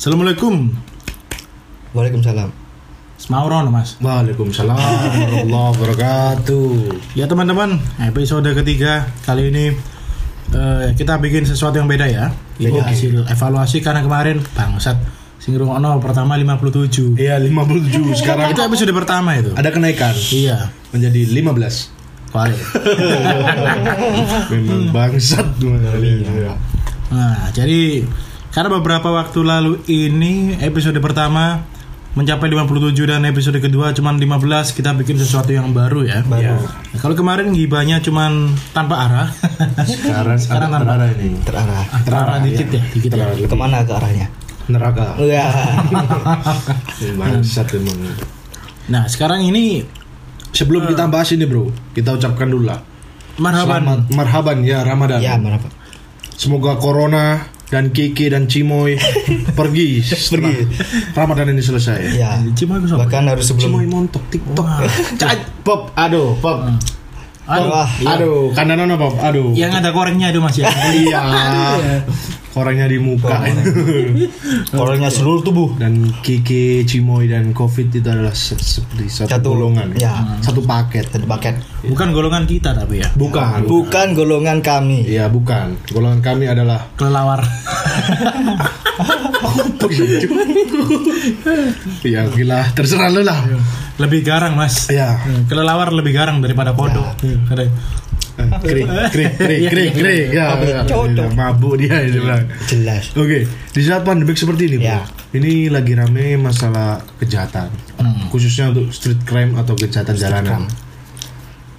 Assalamualaikum. Waalaikumsalam. Semauron mas. Waalaikumsalam warahmatullahi wabarakatuh. Ya teman-teman, episode ketiga kali ini eh, kita bikin sesuatu yang beda ya. Ini Beda. hasil evaluasi karena kemarin bangsat sing rungokno pertama 57. Iya 57 sekarang Itu episode pertama itu. ada kenaikan Iya. menjadi 15. Kuali. Memang bangsat Iya. Nah, jadi karena beberapa waktu lalu ini episode pertama mencapai 57 dan episode kedua cuman 15 kita bikin sesuatu yang baru ya. Baru. Nah, kalau kemarin gibahnya cuman tanpa arah. Sekarang Sekarang tanpa ada ini Terarah. Terarah dikit ya, dikit ya. Terarah. Ke mana ke arahnya? neraka. Iya. Bangsat emang. Nah, sekarang ini Sebelum kita bahas ini bro, kita ucapkan dulu lah. marhaban. Selamat marhaban ya Ramadan. ya, mana Pak? Semoga corona dan Kiki dan Cimoy pergi setelah Ramadan ini selesai. Ya. Cimoy? Bahkan harus Cimoy sebelum montok TikTok. Cak, pop, aduh, pop. Aduh, Wah. Aduh, kandanan apa? Pop? Aduh. yang ada korengnya itu Mas ya. Iya. Korengnya di muka. orangnya seluruh tubuh. dan Kiki, Cimoy dan Covid itu adalah se- seperti satu, Satu, golongan, ya. satu paket. Satu paket. Bukan golongan kita tapi ya. Bukan, Bukan golongan kami. Iya, bukan. Golongan kami adalah Kelelawar. ya gila, terserah lu lah. Lebih garang, Mas. Ya. Kelelawar lebih garang daripada kodok. Ada. Eh, Krik, krik, krik, krik, krik. Ya, ya, ya, mabuk dia itu bilang. Jelas. Oke, di saat pandemik seperti ini. Ya. Ini lagi rame masalah kejahatan. Khususnya untuk street crime atau kejahatan jalanan.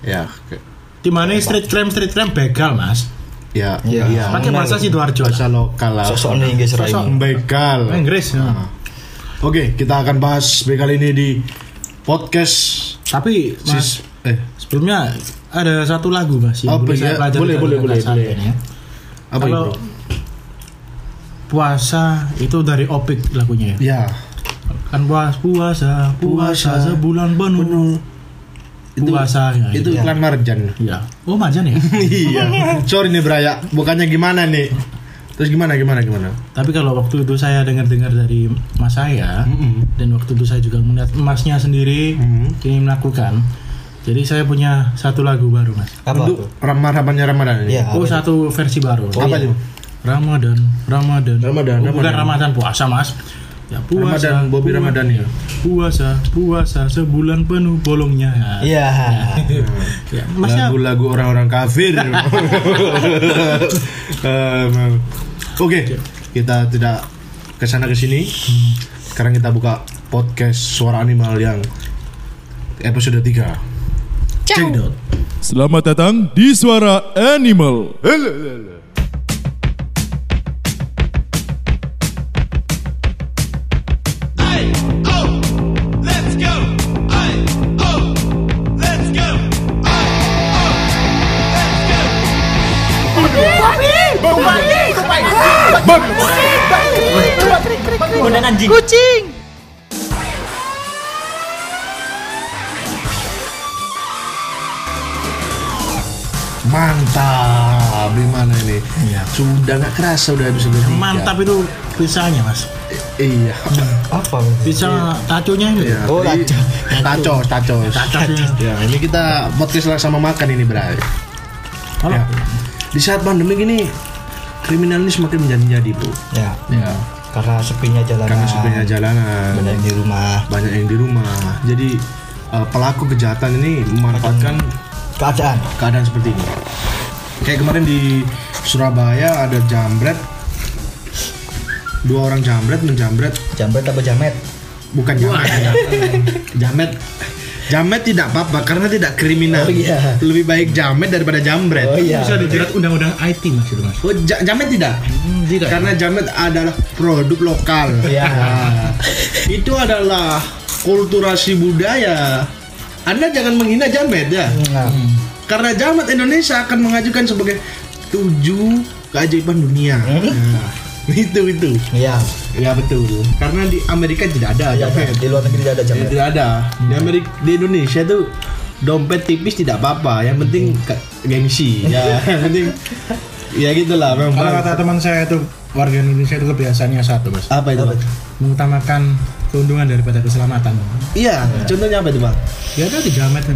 Ya, ke- Di mana street crime street crime begal, Mas. ya, Ya. iya. Pakai bahasa Sidoarjo. Bahasa lokal lah. Sosok nih guys Sosok. Begal. Inggris. ya. Nah. Oke, kita akan bahas begal ini di podcast Tapi Mas, sis eh sebelumnya ada satu lagu Mas yang Apa boleh ya? saya pelajari Boleh, boleh, boleh, boleh. ya. apa Kalau itu? puasa itu dari Opik lagunya ya. Ya. Kan puas puasa, puasa, Puasa. sebulan penuh. Itu puasa ya. itu gitu. iklan marjan. Iya. Oh, majan ya. iya. Sorry nih Braya, bukannya gimana nih? Terus gimana gimana gimana? Tapi kalau waktu itu saya dengar-dengar dari mas saya Mm-mm. dan waktu itu saya juga melihat emasnya sendiri Mhm. ini melakukan. Jadi saya punya satu lagu baru mas. Apa Untuk tuh? Ramadan Ramadan ini. Iya. Oh satu versi baru. Oh, apa iya. itu? Ramadan, Ramadan. Ramadan, Oh, Bukan Ramadan. Ramadan puasa mas. Ya puasa. Ramadan, Bobby puasa, Ramadan ya? Puasa, puasa sebulan penuh bolongnya. Iya. Ya, masnya Lagu-lagu orang-orang kafir. Em, Oke, kita tidak ke sana ke sini. Sekarang kita buka podcast suara animal yang episode 3 check it out. Selamat datang di Suara Animal. Ay, Mantap, gimana ini? Iya. Sudah nggak kerasa udah episode 3 Mantap itu pizzanya mas. Iya. Apa? Pizza taconya itu. Iya. Oh, taco. Tacos. Tacosnya. Ya, ini kita podcast lah sama makan ini, Bray. Halo. Ya. Di saat pandemi ini kriminal ini semakin menjadi-jadi, Bro. Ya. Ya. Karena sepinya jalanan. Karena sebenarnya jalanan, Banyak yang di rumah. banyak yang di rumah. Jadi eh, pelaku kejahatan ini memanfaatkan Keadaan. keadaan seperti ini. Kayak kemarin di Surabaya ada jambret dua orang jambret menjambret Jambret apa jamet? bukan jamet ya. jamet jamet tidak apa-apa karena tidak kriminal. Oh, iya. lebih baik jamet daripada jambret. Oh iya. Bisa dijerat undang-undang IT mas itu mas. Oh, ja- jamet tidak? Tidak. karena jamet adalah produk lokal. Iya. Nah, itu adalah kulturasi budaya. Anda jangan menghina jamet ya? Nah, karena jamet Indonesia akan mengajukan sebagai tujuh keajaiban dunia. Nah, itu itu. Iya. ya betul. Karena di Amerika tidak ada Iya, jamet di luar negeri tidak ada Ya, jamet. tidak ada. Di Amerika di Indonesia tuh dompet tipis tidak apa-apa. Yang penting ke- gengsi. Ya yang penting ya gitulah memang. Kalau kata teman saya itu warga Indonesia itu kebiasaannya satu mas. Apa itu? Mengutamakan keuntungan daripada keselamatan. Iya, contohnya apa itu bang? ya ada tiga meter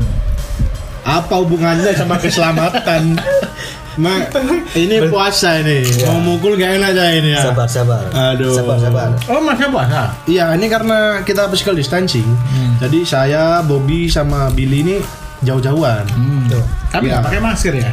Apa hubungannya sama keselamatan? Ma, ini puasa ini, mau mukul gak enak aja ini ya. Sabar, sabar. Aduh. Sabar, sabar. oh masnya puasa Iya, ini karena kita physical distancing. Jadi saya, Bobby sama Billy ini jauh-jauhan. hmm. Tuh. tapi nggak pakai masker ya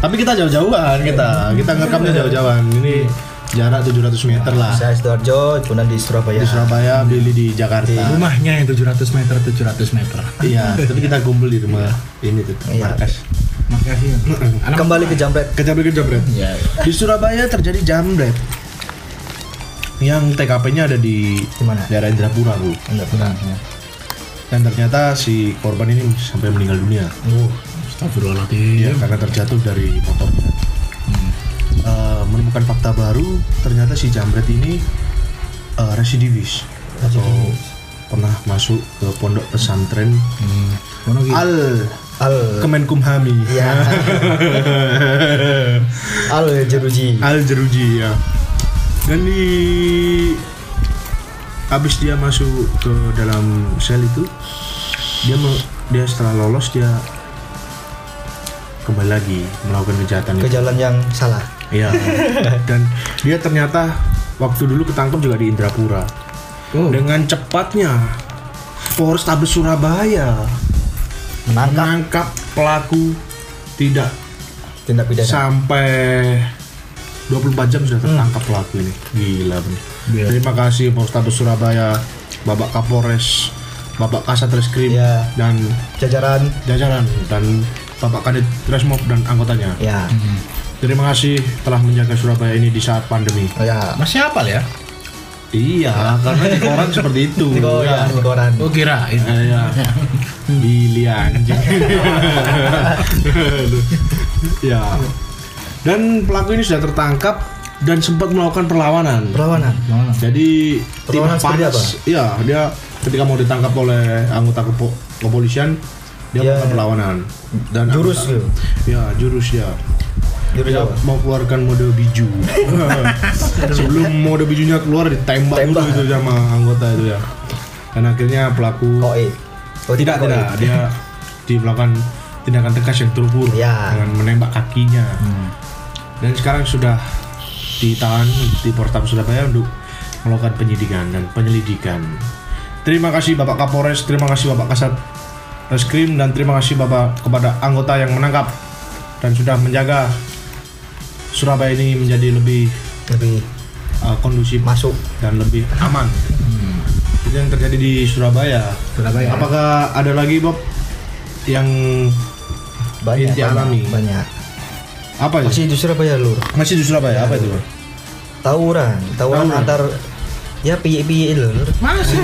Tapi kita jauh-jauhan kita. Kita ngerekamnya jauh-jauhan. Ini jarak 700 meter lah. Saya Sidoarjo, Ibunan di Surabaya. Di Surabaya, Billy di Jakarta. rumahnya yang 700 meter 700 meter Iya, tapi kita kumpul di rumah ini tuh, Iya. markas. makasih Anak Kembali ke Jambret. Kejamret kejamret. ya Di Surabaya terjadi jambret. Yang TKP-nya ada di Di mana? daerah Indrapura, Bu. Enggak pernah. Dan ternyata si korban ini sampai meninggal dunia. Uh, Astagfirullahaladzim Iya, karena terjatuh dari motornya. Menemukan fakta baru, ternyata si jambret ini eh, residivis atau pernah masuk ke pondok pesantren gitu? Al Al Kemenkumhami. Iya. Al Jeruji. Al Jeruji ya. Dan di habis dia masuk ke dalam sel itu, dia me- dia setelah lolos dia kembali lagi melakukan kejahatan Ke itu. jalan yang salah. Iya. Dan dia ternyata waktu dulu ketangkep juga di Indrapura. Oh. Dengan cepatnya Polrestabes Surabaya Menangkap menangkap pelaku tidak tindak pidana. sampai 24 jam sudah tertangkap pelaku ini. Gila bener. Iya. Terima kasih Polrestabes Surabaya, Bapak Kapolres, Bapak Kasat Reskrim Iya. dan Jajaran. jajaran dan Bapak Kadit Resmob dan anggotanya. Ya. Terima kasih telah menjaga Surabaya ini di saat pandemi. Oh ya. masih apa ya Iya, karena di koran seperti itu. Di koran, di koran. oh kirain Eh, ya. Billy anjing. Ya. Dan pelaku ini sudah tertangkap dan sempat melakukan perlawanan. Perlawanan. Jadi tim Perlawanan seperti panas. Iya, dia ketika mau ditangkap oleh anggota kepo- kepolisian dia Iya. melakukan perlawanan dan Jurus anggota-. Ya, jurus ya. Dia apa? mau keluarkan mode biju. Sebelum mode bijunya keluar ditembak Tembak. dulu itu sama anggota itu ya. Dan akhirnya pelaku Koe. Oh, tidak tidak dia di melakukan tindakan tegas yang terukur Ya. dengan menembak kakinya. Dan sekarang sudah ditahan di Portab Surabaya untuk melakukan penyidikan dan penyelidikan. Terima kasih Bapak Kapolres, terima kasih Bapak Kasat Reskrim dan terima kasih Bapak kepada anggota yang menangkap dan sudah menjaga Surabaya ini menjadi lebih Lebih uh, kondusif masuk. dan lebih aman. Itu yang terjadi di Surabaya. Surabaya Apakah ada lagi Bob yang Banyak. Inti banyak, alami. Banyak. apa itu? Masih di Surabaya lur. Masih di Surabaya apa itu? Tawuran, tawuran antar ya piye-piye lur. masih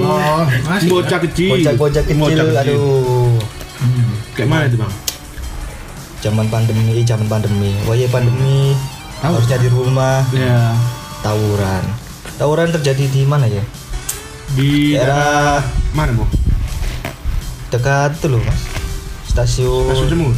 oh, masih Bocah kecil. Bocah-bocah kecil, Bocah aduh. Kayak mana itu bang? Zaman pandemi, zaman pandemi. Wah ya pandemi. Tahu. Harusnya di rumah, Ya tawuran. Tawuran terjadi di mana ya? di Daerah mana bu? dekat itu loh, Mas. Stasiun Kasus Semut.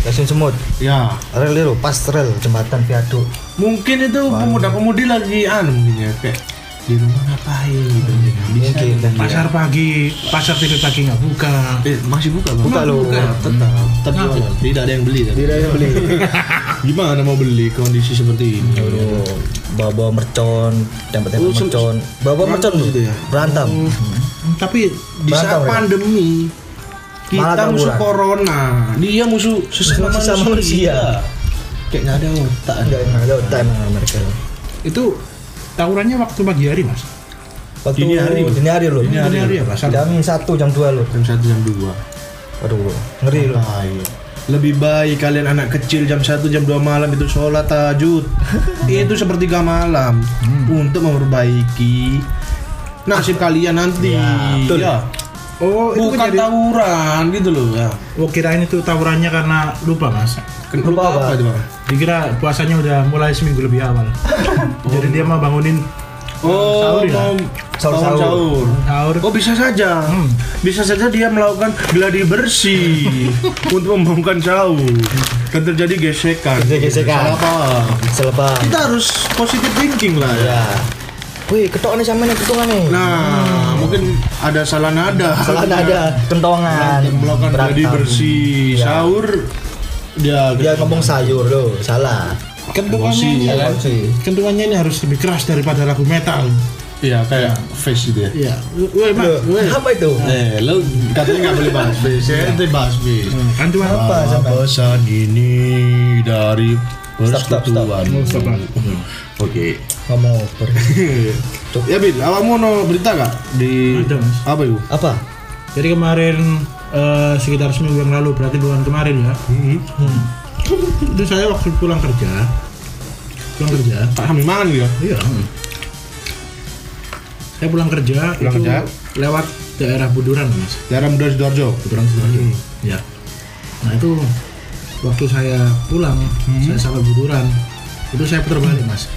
Stasiun Semut. Ya Rel itu, pas rel jembatan viaduk. mungkin itu pemuda-pemudi lagi anu mungkin ya kayak di rumah ngapain gitu. Mungkin, gitu. pasar pagi pasar TV pagi nggak buka Eh, masih buka bang? Buka loh. Buka, tetap. Tetap jualan. Tidak ada yang beli. kan? Tidak yang beli. Gimana mau beli kondisi seperti ini? Aduh, bawa-bawa mercon, tembak-tembak Oh, mercon. Bawa mercon gitu ya? Berantem. tapi di Berantem, saat ya? pandemi Malah kita musuh tawuran. corona dia musuh sesama Sesama manusia, manusia. kayak nggak ada otak Enggak, enggak ada otak mereka. itu tawurannya waktu pagi hari mas Waktu Dini hari, loh. dini hari loh. Dini hari. hari ya pasar Jam 1, jam 2 loh. jam satu jam dua Waduh, ngeri loh. Lebih baik kalian anak kecil jam 1 jam 2 malam itu sholat tahajud itu sepertiga malam untuk memperbaiki nasib kalian nanti betul. ya oh itu bukan kejadian tawuran gitu loh ya oh kirain itu tawurannya karena lupa mas Kenapa Lupa apa? apa itu bang dikira puasanya udah mulai seminggu lebih awal jadi dia mau bangunin oh Sahur ya? Sahur, sahur. sahur sahur Oh bisa saja, bisa saja dia melakukan gladi bersih untuk membangunkan sahur. dan terjadi gesekan. Terjadi gesekan. Selepas. Kita harus positive thinking lah ya. Ya. Wih, ketok nih sama nih ketungan nih. Nah, mungkin ada salah nada. Salah ada kentongan. Berantem melakukan gladi bersih Ya. sahur dia Dia ngomong sayur loh, salah. Kentungannya Emosi, ini, ya kan? kentungannya ini harus lebih keras daripada lagu metal. Iya kayak face gitu ya. Iya. Woi, Mas. Loh, Woi. apa itu? Eh, lo katanya nggak boleh bahas face, ya ente bahas face. Kantuan Apa, Apa sampai? pesan ini dari Stop, Oke. Ngomong over. ya Bin, awakmu no berita gak di Ada, Mas. apa itu? Apa? Jadi kemarin eh, sekitar seminggu yang lalu berarti bulan kemarin ya. Hmm. Itu saya waktu pulang kerja. Pulang kerja. Tak hamil mangan gitu. Iya. Saya pulang kerja Pulang itu kerja. lewat daerah Buduran, Mas. Daerah Muda Sidoarjo. Buduran Sidoarjo. Hmm. Ya. Nah, itu waktu saya pulang, Hmm. saya sampai Buduran. Itu saya putar balik, Mas.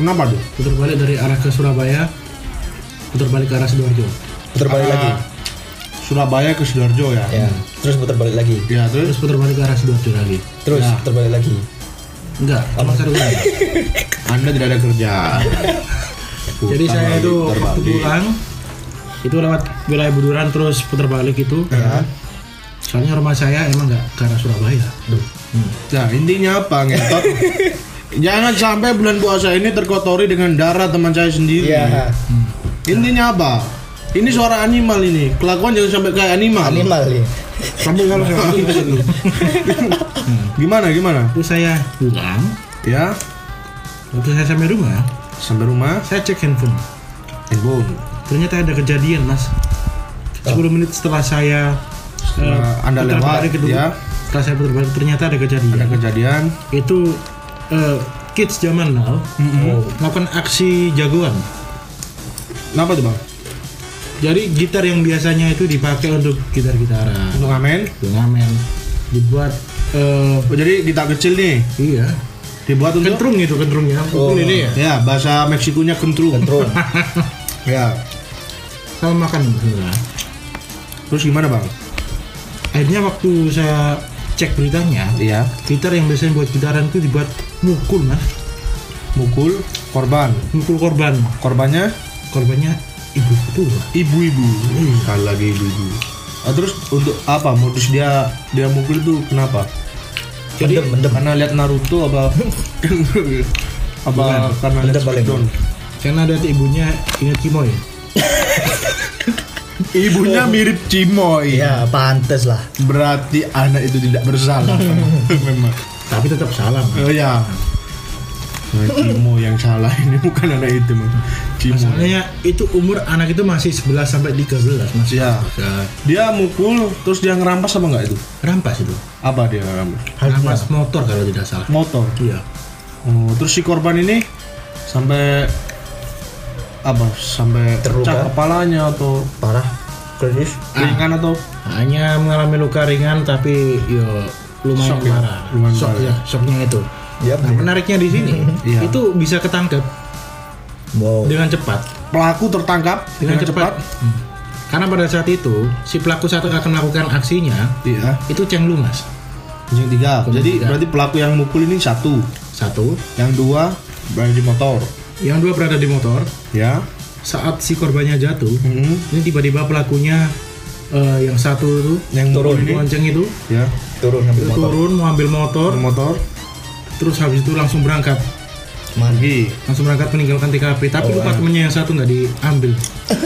Kenapa tuh? Putar balik dari arah ke Surabaya, putar balik ke arah Sidoarjo. Putar balik Ah, lagi. Surabaya ke Sidoarjo ya. Ya. Terus putar balik lagi. Ya, terus Terus putar balik ke arah Sidoarjo lagi. Terus Ya. putar balik lagi. Enggak, sama satu kali. Anda tidak ada kerja. Jadi saya itu waktu balik. pulang itu lewat wilayah Buduran terus putar balik itu. Ya. Soalnya rumah saya emang nggak ke arah Surabaya. Nah, intinya apa ngetot? Jangan sampai bulan puasa ini terkotori dengan darah teman saya sendiri. Iya. Intinya apa? Ini suara animal ini. Kelakuan jangan sampai kayak animal. Animal nih. Sambil kalau saya itu situ. Gimana gimana? Itu saya pulang, Ya, waktu saya sampai rumah, sampai rumah saya cek handphone. handphone. Ternyata ada kejadian, Mas. 10 menit setelah saya Setelah eh, Anda lewat, ya. Setelah saya putar balik ternyata ada kejadian. Ada kejadian. itu eh, kids zaman now Oh. melakukan aksi jagoan. Kenapa tuh bang? Jadi gitar yang biasanya itu dipakai untuk gitar-gitaran, Untuk ngamen? ngamen, dibuat eh, Oh, jadi gitar kecil nih iya dibuat untuk kentrung itu kentrungnya, Oh. ini ya. ya bahasa Meksikonya kentru. Kentrum. ya. Sama makan sebenarnya. Terus gimana bang? Akhirnya waktu saya cek beritanya, Iya. gitar yang biasanya buat gitaran itu dibuat mukul mas, Mukul korban. mukul korban. Korbannya Korbannya ibu tua. ibu-ibu. Sekali lagi ibu-ibu. Ah, terus untuk apa modus dia dia mukul itu kenapa? Jadi Mendem, mendem. Karena lihat Naruto apa? apa karena lihat. Smackdown? karena ada ibunya ingat Kimoy. Ibunya mirip Cimoy. Ya, pantes lah. Berarti anak itu tidak bersalah. Memang. Tapi tetap salah. Oh ya. Nah, Cimo yang salah ini bukan anak itu. Cimo. Masalahnya itu umur anak itu masih 11 sampai 13 masih Ya. bisa Dia mukul terus dia ngerampas apa enggak itu? rampas itu. Apa dia ngerampas? Rampas motor kalau tidak salah. Motor. Iya. Oh, terus si korban ini sampai apa? Sampai Terluka. kepalanya atau Parah. Kritis. ringan atau Hanya mengalami luka ringan tapi yo lumayan Shock ya? parah. Lumayan Shock parah. ya, shocknya itu. Ya, Nah, menariknya di sini Iya. itu bisa ketangkep Wow. dengan cepat. pelaku tertangkap Dengan, cepat. Hmm. Karena pada saat itu si pelaku satu akan melakukan aksinya Iya. itu Cheng Lu mas. Yang tiga. Jadi tiga. berarti pelaku yang mukul ini satu, Satu, yang dua berada di motor. Yang dua berada di motor. Ya. Saat si korbannya jatuh, Hmm. ini tiba-tiba pelakunya eh, yang satu itu Yang Turun. ini. lonceng itu Ya. Turun ambil itu motor. turun mau ambil motor, Motor. terus habis itu langsung berangkat, Lagi. langsung berangkat meninggalkan TKP. Tapi lupa temennya yang satu nggak diambil.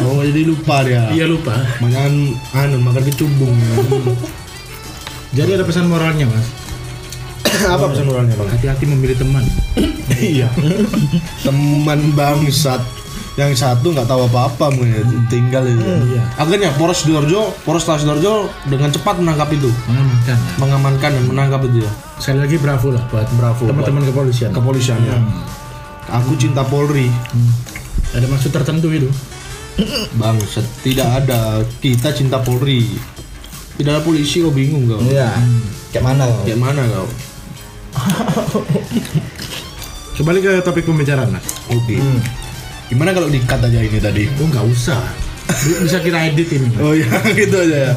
Oh, jadi lupa dia. Iya lupa. Makan anu, makan kecubung. Jadi ada pesan moralnya mas. Apa pesan moralnya, Bang? Hati-hati memilih teman. iya. Teman bangsat. Yang satu nggak tahu apa-apa mungkin tinggal itu. Iya. Akhirnya Polres Sidoarjo, Polres Sidoarjo dengan cepat menangkap itu, Mengamankan. ya. mengamankan dan menangkap itu ya. Sekali lagi bravo lah buat Bravo teman-teman kepolisian. Kepolisian ya. Aku cinta Polri. Ada maksud tertentu itu. Bangsat, tidak ada. Kita cinta Polri. Tidak ada polisi kau bingung kau. Iya. Kayak mana kau? Kayak mana kau? Kembali ke topik pembicaraan mas. Oke. Gimana kalau di-cut aja ini tadi? Oh nggak usah. Bisa kita edit ini. Mas. Oh ya, gitu aja ya.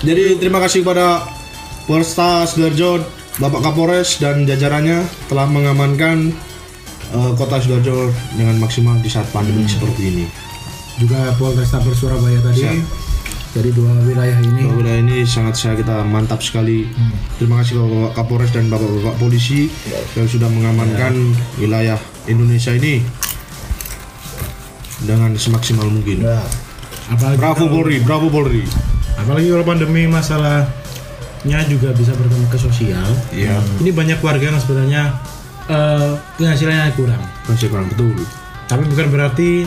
Jadi terima kasih kepada Polresta Sidoarjo Bapak Kapolres dan jajarannya telah mengamankan eh, kota Sidoarjo dengan maksimal di saat pandemi seperti ini. Juga Polrestabes Surabaya tadi. Siap. Jadi dua wilayah ini. Bahwa wilayah ini sangat saya kita mantap sekali. Terima kasih kepada Bapak Kapolres dan Bapak-bapak polisi yang sudah mengamankan wilayah Indonesia ini dengan semaksimal mungkin. Apalagi Bravo kalau- Polri, bravo Polri. Apalagi kalau pandemi masalahnya juga bisa bertemu ke sosial. Iya. Ini banyak warga yang sebenarnya eh, penghasilannya kurang. Masih kurang betul. Tapi bukan berarti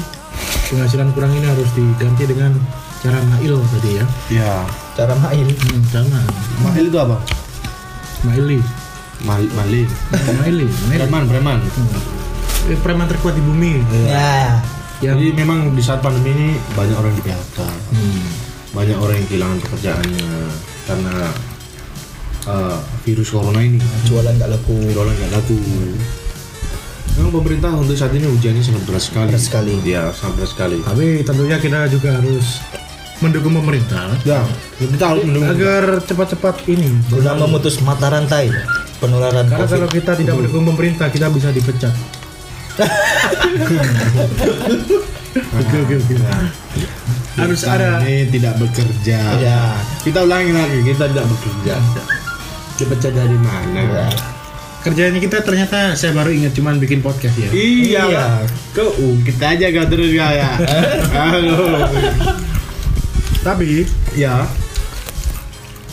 penghasilan kurang ini harus diganti dengan cara mail tadi ya. Ya. cara main. Hmm, sama. Mahil itu apa? Maili. Mal malin. Maili. Maili. Preman, preman. Eh, Preman terkuat di bumi. Ya. Yang Jadi memang di saat pandemi ini banyak orang di PHK. Hmm. Banyak orang yang kehilangan pekerjaannya karena eh, virus corona ini. Jualan nggak laku. Jualan nggak laku. Memang pemerintah untuk saat ini ujiannya sangat berat sekali. Berat sekali. Ya, sangat berat sekali. Tapi tentunya kita juga harus mendukung pemerintah Ya, kita harus mendukung. agar cepat-cepat ini. Guna memutus mata rantai penularan Karena COVID. kalau kita tidak mendukung pemerintah, kita bisa dipecat. Oke oke oke. Harus Kita ada ini tidak bekerja. Ya. Kita ulangi lagi, kita tidak bekerja. Dipecat dari mana? Ya. kerjanya kita ternyata saya baru ingat cuman bikin podcast ya. Iya. Kau ungkit aja kau terus ya. Tapi Ya,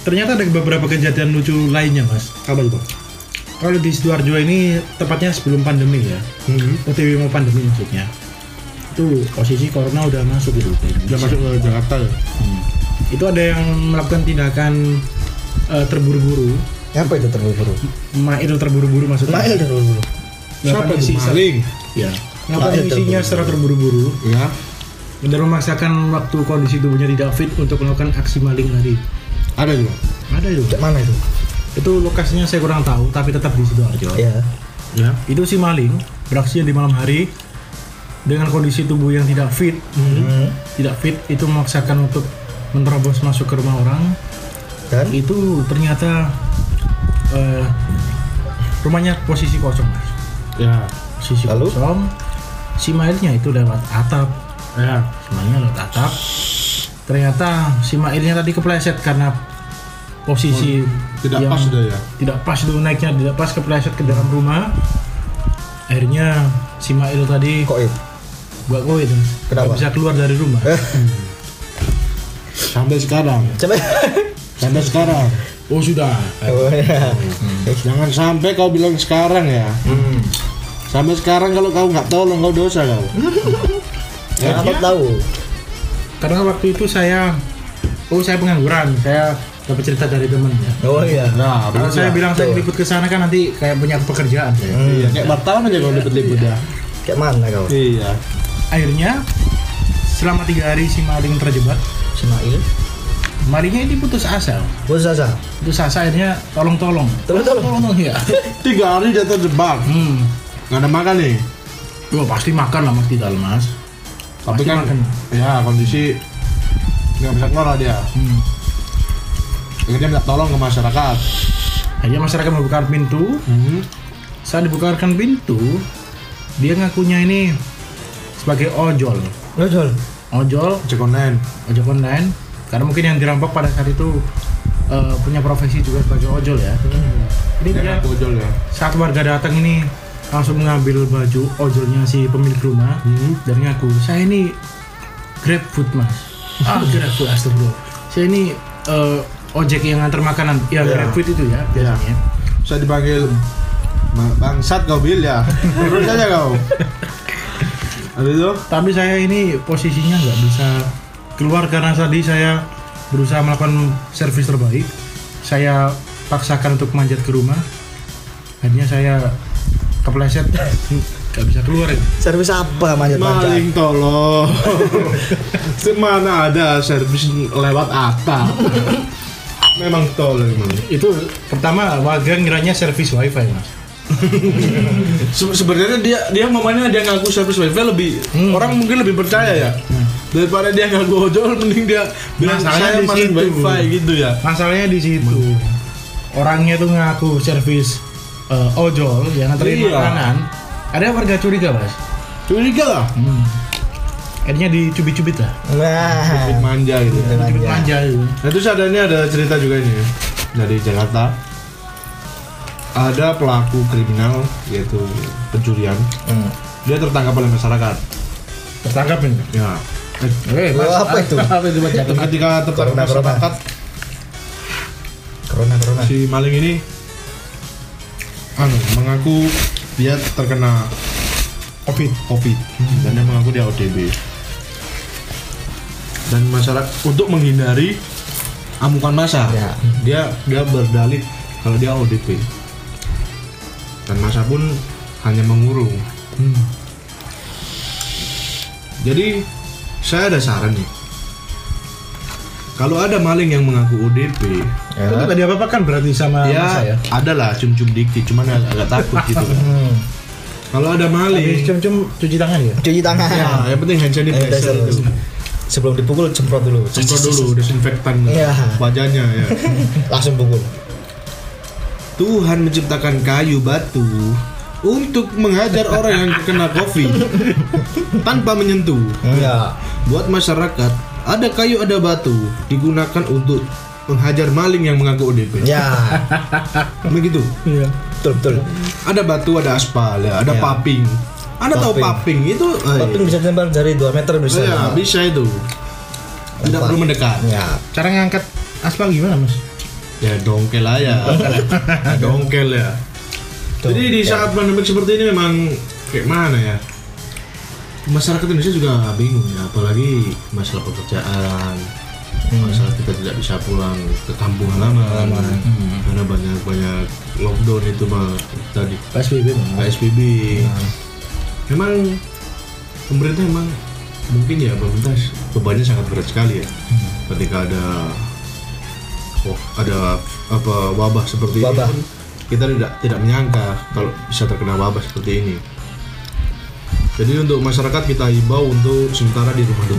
ternyata ada beberapa kejadian lucu lainnya mas. apa itu? Kalau di sidoarjo ini tepatnya sebelum pandemi ya, Hmm. OTW mau pandemi maksudnya. Itu posisi corona udah masuk gitu. Udah masuk ke Jakarta ya? Hmm. Itu ada yang melakukan tindakan eh, terburu-buru, Apa itu terburu-buru? mail terburu-buru maksudnya. Mail terburu-buru. Melakukan isi Maling. Ya. Melakukan Mail isinya secara terburu-buru Ya. Dan memaksakan waktu kondisi tubuhnya tidak fit untuk melakukan aksi maling tadi. Ada juga. Ada. Kayak mana itu? Itu lokasinya saya kurang tahu, tapi tetap di sidoarjo. Ya. Ya. Itu si maling beraksi di malam hari dengan kondisi tubuh yang tidak fit, Hmm. tidak fit itu memaksakan untuk menerobos masuk ke rumah orang. Dan Itu ternyata eh, rumahnya posisi kosong, Mas. Ya. Posisi Lalu? kosong. Si mailnya itu lewat atap. Ya, si mailnya lewat atap. Ternyata si mailnya tadi kepleset karena posisi Tidak yang pas sudah ya. tidak pas dulu naiknya tidak pas kepleset ke dalam rumah akhirnya si Mail tadi kok itu? gak kowe itu Kenapa? Nggak bisa keluar dari rumah Sampai sekarang. Coba. Sampai sekarang. oh sudah Oh, ya. Jangan sampai kau bilang sekarang ya. Hmm. Sampai sekarang kalau kau nggak tolong kau dosa kau. Kenapa tahu? karena waktu itu saya oh saya pengangguran saya dapat cerita dari temen ya Oh iya. Nah, kalau saya bilang saya liput ke sana kan nanti kayak punya pekerjaan saya Iya, kayak wartawan aja kau liput-liput ya. Kayak mana kau? Iya. akhirnya selama tiga hari si maling terjebak Ismail. malingnya ini putus asa Bos Sasa. putus asa akhirnya tolong tolong Tolong, tolong. tolong tolong ya Tiga hari dia terjebak. hmm Nggak ada makan nih. Wah, pasti makan lah mas di dalam mas Tapi kan makan. ya kondisi nggak bisa keluar lah dia. hmm. Akhirnya dia minta tolong ke masyarakat. Akhirnya masyarakat membuka pintu. Hmm. Saat dibukakan pintu, dia ngakunya ini sebagai ojol. Ojol. Ojol, Cek online. ojol online. Karena mungkin yang dirampok pada saat itu eh, punya profesi juga sebagai ojol ya. Ini Dia dia ojol ya. saat warga datang ini langsung mengambil baju ojolnya si pemilik rumah Hmm. dan ngaku saya ini grab food mas. Ah grab food astagfirullah. Saya ini eh, ojek yang antar makanan. Ya Ya. grab food itu ya biasanya. Saya dipanggil "Ma- bangsat kau bil ya. Terus aja kau. Habis itu Tapi saya ini posisinya nggak bisa keluar karena tadi saya berusaha melakukan servis terbaik. Saya paksakan untuk manjat ke rumah. Akhirnya saya kepleset, nggak bisa keluar. ya. Servis apa manjat-manjat? maling tolong. Semana ada servis lewat atap. Memang tolong emang. Itu pertama warga ngiranya servis wifi mas. Se- sebenarnya dia dia mamanya dia ngaku servis wifi lebih Hmm. orang mungkin lebih percaya ya daripada dia ngaku ojol mending dia bilang Masalahnya saya di situ. wifi gitu ya Masalahnya di situ. orangnya tuh ngaku servis eh, ojol yang nganterin Iya. makanan. Ada warga curiga mas. Curiga lah. Hmm. Akhirnya dicubit-cubit lah. Nah, Manja gitu. Cubit Cubit Manja. gitu. Nah terus ada ini ada cerita juga ini ya, dari Jakarta. Ada pelaku kriminal yaitu pencurian. Hmm. Dia tertangkap oleh masyarakat. Tertangkap ini. Ya. Eh, Eh, Oh, apa itu? Apa itu? Ketika tertangkap masyarakat, Corona, corona. si maling ini anu mengaku dia terkena Covid. COVID dan dia mengaku dia ODB. Dan masyarakat untuk menghindari amukan massa, Ya. dia dia berdalih kalau dia ODP. Dan massa pun hanya mengurung. Hmm. Jadi saya ada saran nih. Kalau ada maling yang mengaku ODP, Ya. Itu tadi apa kan berarti sama ya masa ya? ada lah cium-cium dikit, cuman agak, agak takut gitu. Hmm. Kalau ada maling, cium-cium cuci tangan ya? Cuci tangan. ya yang penting hand sanitizer Eh, itu. Sebelum dipukul semprot dulu. Semprot dulu desinfektan Iya. wajahnya ya. Langsung pukul. Tuhan menciptakan kayu batu untuk menghajar orang yang terkena COVID tanpa menyentuh. Iya. Buat masyarakat, ada kayu ada batu digunakan untuk menghajar maling yang mengaku ODP. Ya. Begitu. Iya. Betul, betul. Ada batu, ada aspal, ya, ada Ya. paping. Anda tahu Paping. paping itu? eh, Paping bisa tembak dari 2 meter bisa. ya, bisa itu. Tidak perlu mendekat. Ya. Cara ngangkat aspal gimana mas? Ya dongkel aja. dongkel ya. Jadi di Ya. saat pandemi seperti ini memang kayak mana ya? Masyarakat Indonesia juga bingung ya, apalagi masalah pekerjaan, masalah kita tidak bisa pulang ke kampung halaman, karena banyak banyak lockdown itu mah tadi PSBB. PSBB. Memang pemerintah memang mungkin ya pemerintah bebannya sangat berat sekali ya, ketika ada oh, ada apa wabah seperti Wabah. ini pun kita tidak tidak menyangka kalau bisa terkena wabah seperti ini. Jadi untuk masyarakat kita himbau untuk sementara di rumah dulu.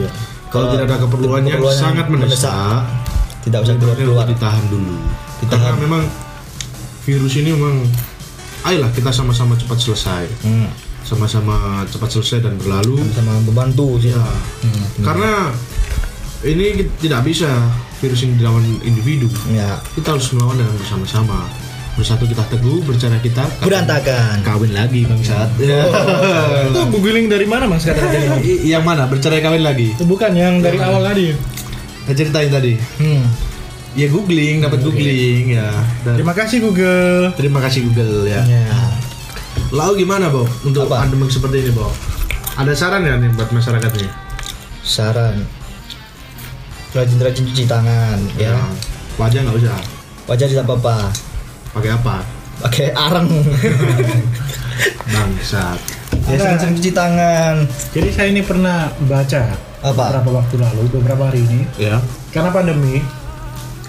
Ya. Kalau tidak ada keperluan yang keperluan yang sangat mendesak, tidak usah keluar keluar. ditahan dulu. Ditahan. Karena memang virus ini memang, ayolah kita sama-sama cepat selesai, Hmm. sama-sama cepat selesai dan berlalu. Sama membantu sih. Ya, karena ini tidak bisa virus ini dilawan individu. Ya. Kita harus melawan dengan bersama-sama. Bersatu kita teguh, bercara kita Berantakan. kawin lagi bangsat. Ya. Itu googling dari mana mas I- yang mana? Bercerai kawin lagi? Itu bukan yang dari awal tadi. Saya ceritain tadi. Hmm. Ya googling, dapat googling ya. Dan Terima kasih Google. terima kasih Google ya. Ya. Lalu gimana, Bob? Untuk Apa? pandemi seperti ini, Bob? Ada saran ya nih buat masyarakat nih? Saran. Rajin-rajin cuci tangan ya. Ya. Wajah nggak usah. Wajah tidak apa-apa. Pakai apa? Pakai areng. Bangsat. ya sering-sering cuci tangan. Jadi saya ini pernah baca Apa? beberapa waktu lalu, beberapa hari ini, Ya. karena pandemi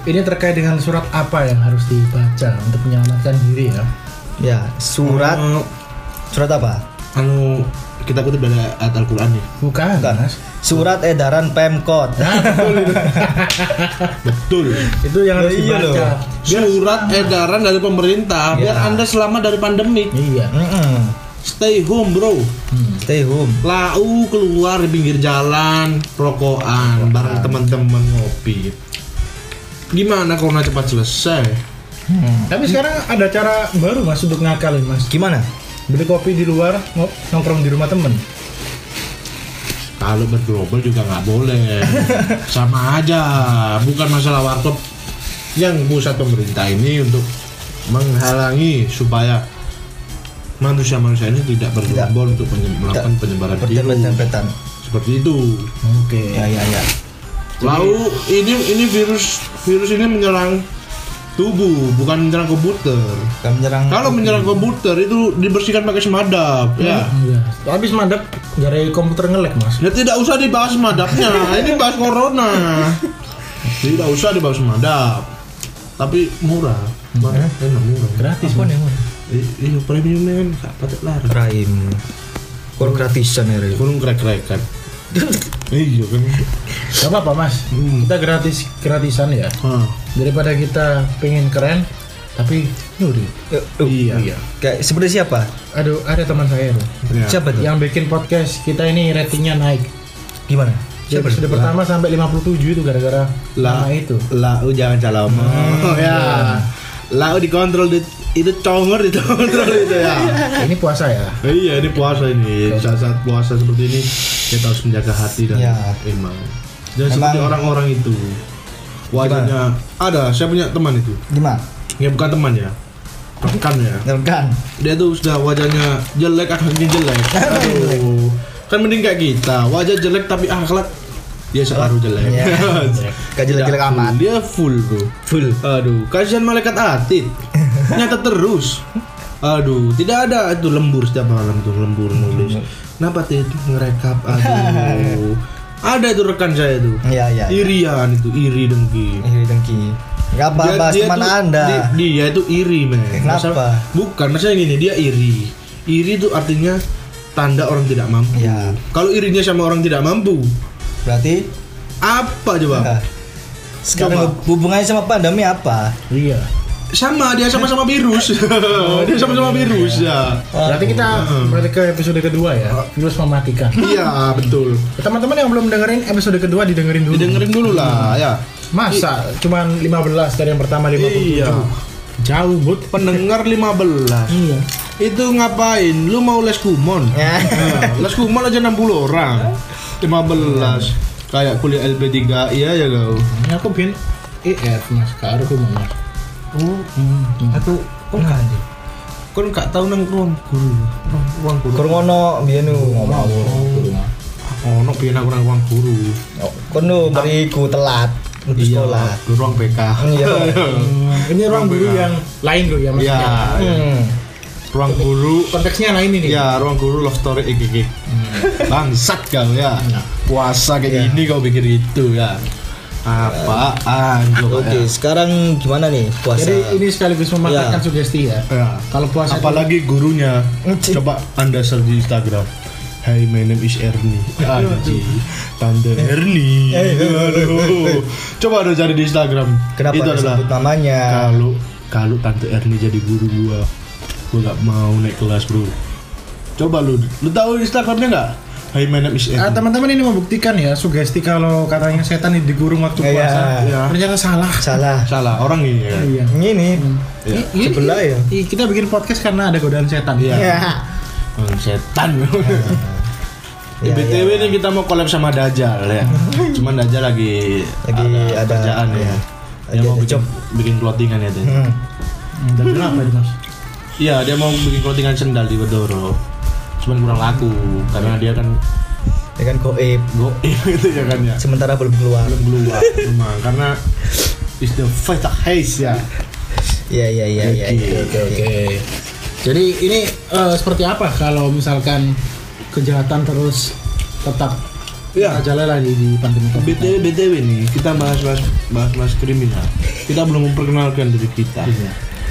ini terkait dengan surat apa yang harus dibaca untuk menyelamatkan diri ya. Ya, surat Anu, surat apa? anu kita kutip dari ayat Al-Qur'an nih. Bukan, Bukan. Surat edaran Pemkot. Betul. Itu yang harus Ya, iya dibaca. Surat edaran dari pemerintah biar Ya. Anda selamat dari pandemi. Iya. Stay home, Bro. Stay home. Lau keluar di pinggir jalan, rokokan bareng teman-teman ngopi. Gimana corona cepat selesai? Tapi sekarang ada cara baru mas untuk ngakalin mas. Gimana? Beli kopi di luar, nongkrong di rumah temen. Kalau berglobal juga nggak boleh. Sama aja, bukan masalah warkop yang pusat pemerintah ini untuk menghalangi supaya manusia-manusia ini tidak bergerombol untuk melakukan penyebaran virus. Seperti itu. Oke. Ya, ya, ya. Lalu ini ini virus virus ini menyerang tubuh, bukan menyerang komputer. Kan menyerang Kalau menyerang komputer itu dibersihkan pakai semadap, ya. Iya. Habis mandek dari komputer ngelek mas. Ya tidak usah dibahas semadapnya. ini bahas corona. Tidak usah dibahas semadap. Tapi murah. Mana enak murah. Gratis apa mas. nih, Mon? I- Iya premiumnya kan gak patek larang. Prime. Kurang gratisan ya, Re. Kurung krek-krekan. Iya kan. Gak apa-apa mas, kita gratis gratisan ya. Ah. Daripada kita pengen keren, tapi nuri. Iya. Iya. Kayak seperti siapa? Aduh, ada teman saya tuh. Ya. Siapa tuh? Yang bikin podcast kita ini ratingnya naik. Gimana? Dari episode pertama sampai 57 itu gara-gara Lah nama itu. Lau jangan salah ngomong ya. Lau dikontrol di, itu congor dikontrol itu ya. Ini puasa ya. iya ini puasa ini saat-saat puasa seperti ini kita harus menjaga hati dan Ya. iman. Jangan Memang- seperti orang-orang itu. Wajahnya ada, saya punya teman itu. Gimana? Ya bukan teman ya, rekan ya. Rekan. Dia tuh sudah wajahnya jelek, akhlaknya jelek. Aduh, kan mending kayak kita, wajah jelek tapi akhlak dia separuh jelek. Gak jelek-jelek Tidak full, amat. Dia full bro. Full. Aduh, kasihan malaikat atid. Nyata terus. Aduh, tidak ada itu lembur setiap malam tuh lembur nulis. Kenapa Tid ngerekap? Aduh. ada itu rekan saya tuh. Iya, iya. iya. Irian itu, iri dengki. Iri dengki. Gak apa-apa, Dia- dia tuh- anda. Dia, dia itu iri, men. Kenapa? Masalah- bukan, maksudnya gini, dia iri. Iri itu artinya tanda orang tidak mampu. Ya. Kalau irinya sama orang tidak mampu, Berarti apa coba? nah, sekarang hubungannya sama pandemi apa? Iya. Sama, dia sama-sama virus. dia sama-sama virus ya. Berarti kita berarti ke episode kedua ya. Virus mematikan. Iya, betul. Teman-teman yang belum dengerin episode kedua didengerin dulu. Didengerin dulu lah, ya. Masa cuman 15 dari yang pertama 57. Iya. Jauh, Bud. Pendengar 15. Iya. Itu ngapain? Lu mau les kumon? Ya. Nah, les kumon aja 60 orang. 15. Kayak kuliah LP3 iya ya kau. Ini aku bikin EF mas, karo aku mas. Oh, Aku kok nggak anjing? kan gak tahu nang ruang guru. Nang ruang guru. Kurang ngono biyen nu ngomong. Oh, no biyen aku nang ruang guru. Kono bariku telat untuk sekolah. Di ruang BK. Iya. ini ruang guru yang lain loh ya maksudnya. Iya. Hmm. Ruang guru Konteksnya lain ini. Ya, ruang guru love story IGG. Bangsat kau ya. Puasa kayak gini kau pikir itu ya. Apaan coba Oke, ya? sekarang gimana nih puasa? Jadi ini sekaligus mematahkan Iya. sugesti ya. Ya. Kalau puasa itu- Apalagi gurunya. Cik. Coba Anda search di Instagram. Hai, my name is Ernie. Aji, Tante Ernie. Aduh. Coba ada cari di Instagram. Kenapa Itu adalah namanya? kalau kalau Tante Ernie jadi guru gua, gua nggak mau naik kelas bro. Coba lu, lu tahu Instagramnya nggak? Hai, my name is Ah, Ernie. teman-teman ini membuktikan ya sugesti kalau katanya setan ini digurung waktu Iya. puasa. Iya. Ternyata salah. Salah. Salah orang ini ya. Iya. Ini Iya. I- ini- Sebelah ya? Kita bikin podcast karena ada godaan setan. Iya. Ya. Oh, setan. Ya, BTW ya. ini kita mau collab sama Dajjal ya. Cuman Dajjal lagi Lagi ada- kerjaan ya. iya. Dia Lagi mau ada bikin, job. bikin clothingan ya tuh. Hmm. Hmm, Dan kenapa itu mas? Iya, dia mau bikin clothingan sendal di Bedoro. Cuman kurang laku karena dia kan Dengan goib. goib gitu ya kan ya. Sementara belum keluar. Belum keluar memang karena is the fight haze ya. Iya iya iya iya. Oke, iya. Oke oke. Jadi ini eh, seperti apa kalau misalkan kejahatan terus tetap Iya. jalan di, di pandemi COVID? BTW BTW nih, kita bahas-bahas bahas-bahas kriminal. Kita belum memperkenalkan diri kita.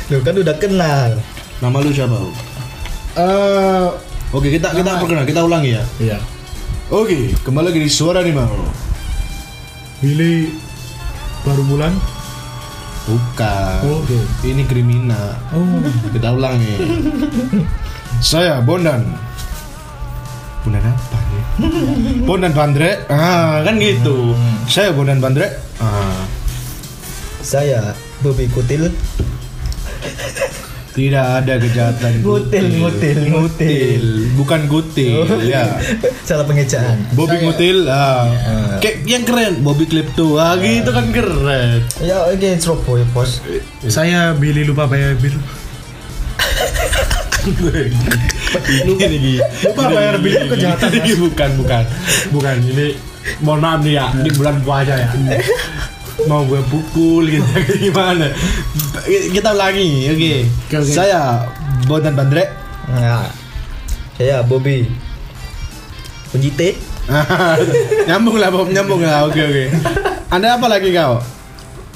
Lu kan udah kenal. Nama lu siapa? Eh, Oke, kita kita perkenal, kita ulangi ya. iya. Oke, kembali lagi di suara nih mau. Billy baru bulan. Bukan. Oke. Ini kriminal. Oh. Kita ulangi. Saya Bondan. Bondan apa nih? Bondan Bandre. Ah, kan gitu. Saya Bondan Bandre. Ah, Saya Bobby Kutil. Tidak ada kejahatan. Ngutil, ngutil, ngutil. Bukan gutil, ya. Salah pengejaan. Bobby Saya- Ngutil, ah. Kayak yang keren, Bobby Klepto. Ah, gitu kan keren. Ya oke Surabaya bos. Saya Billy lupa bayar bil. lupa lagi lupa bayar bil itu kejahatan, ini bukan bukan bukan ini mohon maaf nih ya ini bulan puasa ya mau gue pukul gitu gimana kita ulangi oke Oke, oke. saya Bondan Bandre Nah, saya Bobby. Penjite. nyambung lah Bob nyambung lah oke oke anda apa lagi kau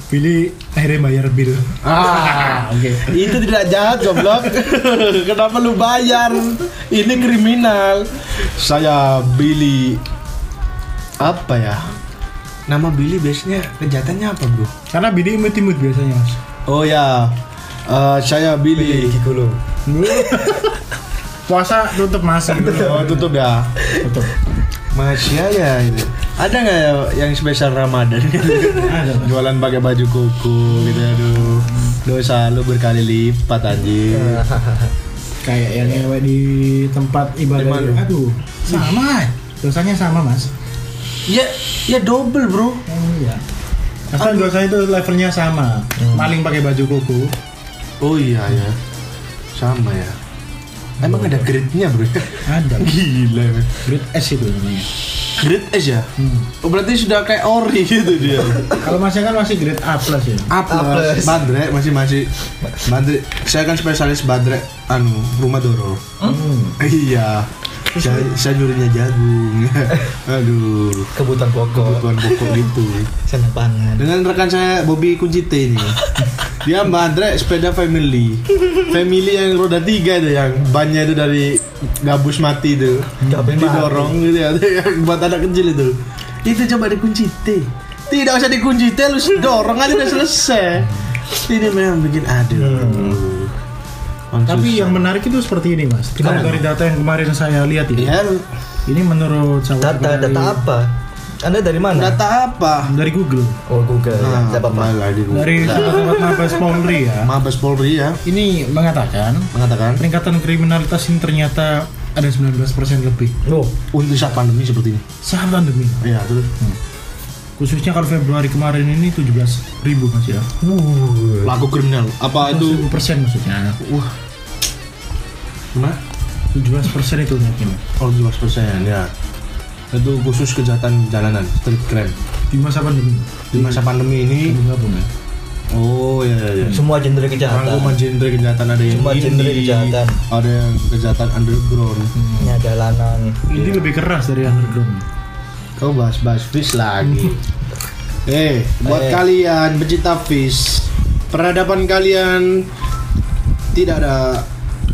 Billy akhirnya bayar bil. Ah, oke. Itu tidak jahat, goblok. Kenapa lu bayar? Ini kriminal. Saya Billy apa ya? Nama Billy biasanya kejahatannya apa bro? Karena bini imut-imut biasanya mas. Oh ya, Eh, saya Billy. Gigolo. Puasa tutup mas. Oh tutup ya. tutup. Masih aja itu. Ada nggak ya yang spesial Ramadan? Jualan pakai baju koko gitu aduh. Dosa lu berkali lipat anjing. Kayak yang di tempat ibadah. Aduh, sama. Dosanya sama mas. Ya, ya double bro. Oh iya. Asal dosa itu levelnya sama. Maling pakai baju koko. Oh iya ya, sama ya. Emang ada grade-nya bro? Ada. Gila. Grade S itu namanya. Grade S ya? Oh berarti sudah kayak ori gitu dia. Kalau masnya kan masih grade A plus ya. A plus. Badre masih masih. Badre. Saya kan spesialis badre. Anu rumah doro. Iya. Saya, saya nyurinya jagung. Aduh. Kebutuhan pokok. Kebutuhan pokok gitu. Sana pangan. Dengan rekan saya Bobby Kuncite ini. Dia bandrek sepeda family. Family yang roda tiga itu yang bannya itu dari gabus mati itu. Didorong gitu ya. Yang buat anak kecil itu. Itu coba dikuncite. Tidak usah dikuncite lu dorong aja udah selesai. Ini memang bikin aduh. Tapi yang menarik itu seperti ini mas. Kalau dari data yang kemarin saya lihat ini, ya ini menurut saya Data data apa? Anda dari mana? data apa? Dari Google, Oh Google. ya. Nah, Siapa Pak? lagi dari tempat Mabes Polri ya. Mabes Polri ya Ini mengatakan mengatakan peningkatan kriminalitas ini ternyata ada 19% lebih Oh, untuk saat pandemi seperti ini. saat pandemi. Iya terus. Khususnya kalau Februari kemarin ini 17 ribu mas ya. Laku kriminal. Apa itu? 10 persen maksudnya. Wah. Gimana? 17 persen itu mungkin. Oh, 12 persen ya. Itu khusus kejahatan jalanan, street crime. Di masa pandemi. Di masa pandemi ini, ya. oh ya ya ya. semua genre Rangkuman kejahatan. genre kejahatan ada yang Semua genre indie, kejahatan. ada yang kejahatan underground. Ya jalanan. Ini lebih keras dari underground. Kau bahas-bahas fish lagi. eh, buat Eh. kalian pecinta fish, peradaban kalian tidak ada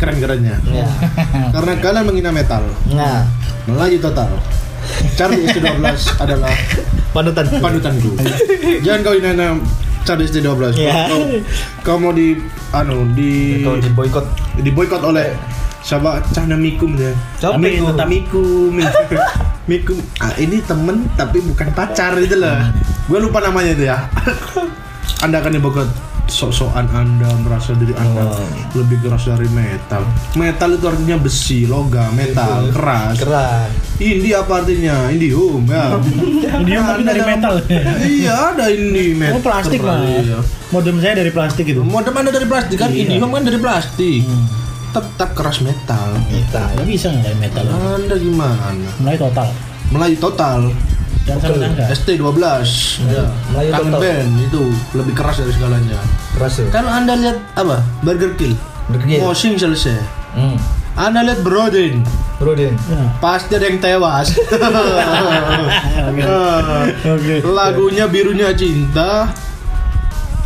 keren-kerennya. Ya. Karena kalian menghina metal, Nah, melaju total. Charlie ST12 adalah panutan. panutanku. Jangan kau hina Charlie ST12. Ya. Kau, kau mau di anu di Kalau di boykot. di boykot oleh siapa Cahna Mikum ya. Tapi tetap Mikum. Mikum. Ah, ini temen tapi bukan pacar itu lah. Gue lupa namanya itu ya. anda akan diboykot sok-sokan Anda merasa diri Anda Oh. lebih keras dari metal. Metal itu artinya besi, logam, metal, keras. Keras. Indie apa artinya? Indium ya. Indium tapi dari metal. iya, ada indie metal. Oh plastik mas. Iya. Modem saya dari plastik itu. Modem Anda dari plastik kan? Iya. Indium kan dari plastik. Tetap keras metal. Kita. Nggak bisa nggak metal. Anda gimana? Mulai total. Melayu total. Sangka. ST12. Ya. Melayu Kangen band itu lebih keras dari segalanya. Keras ya. Kalau Anda lihat apa? Burger Kill. Moshing selesai. Hmm. Anda lihat Brodin. Brodin. Ya. Pasti ada yang tewas. Oke. Lagunya birunya cinta.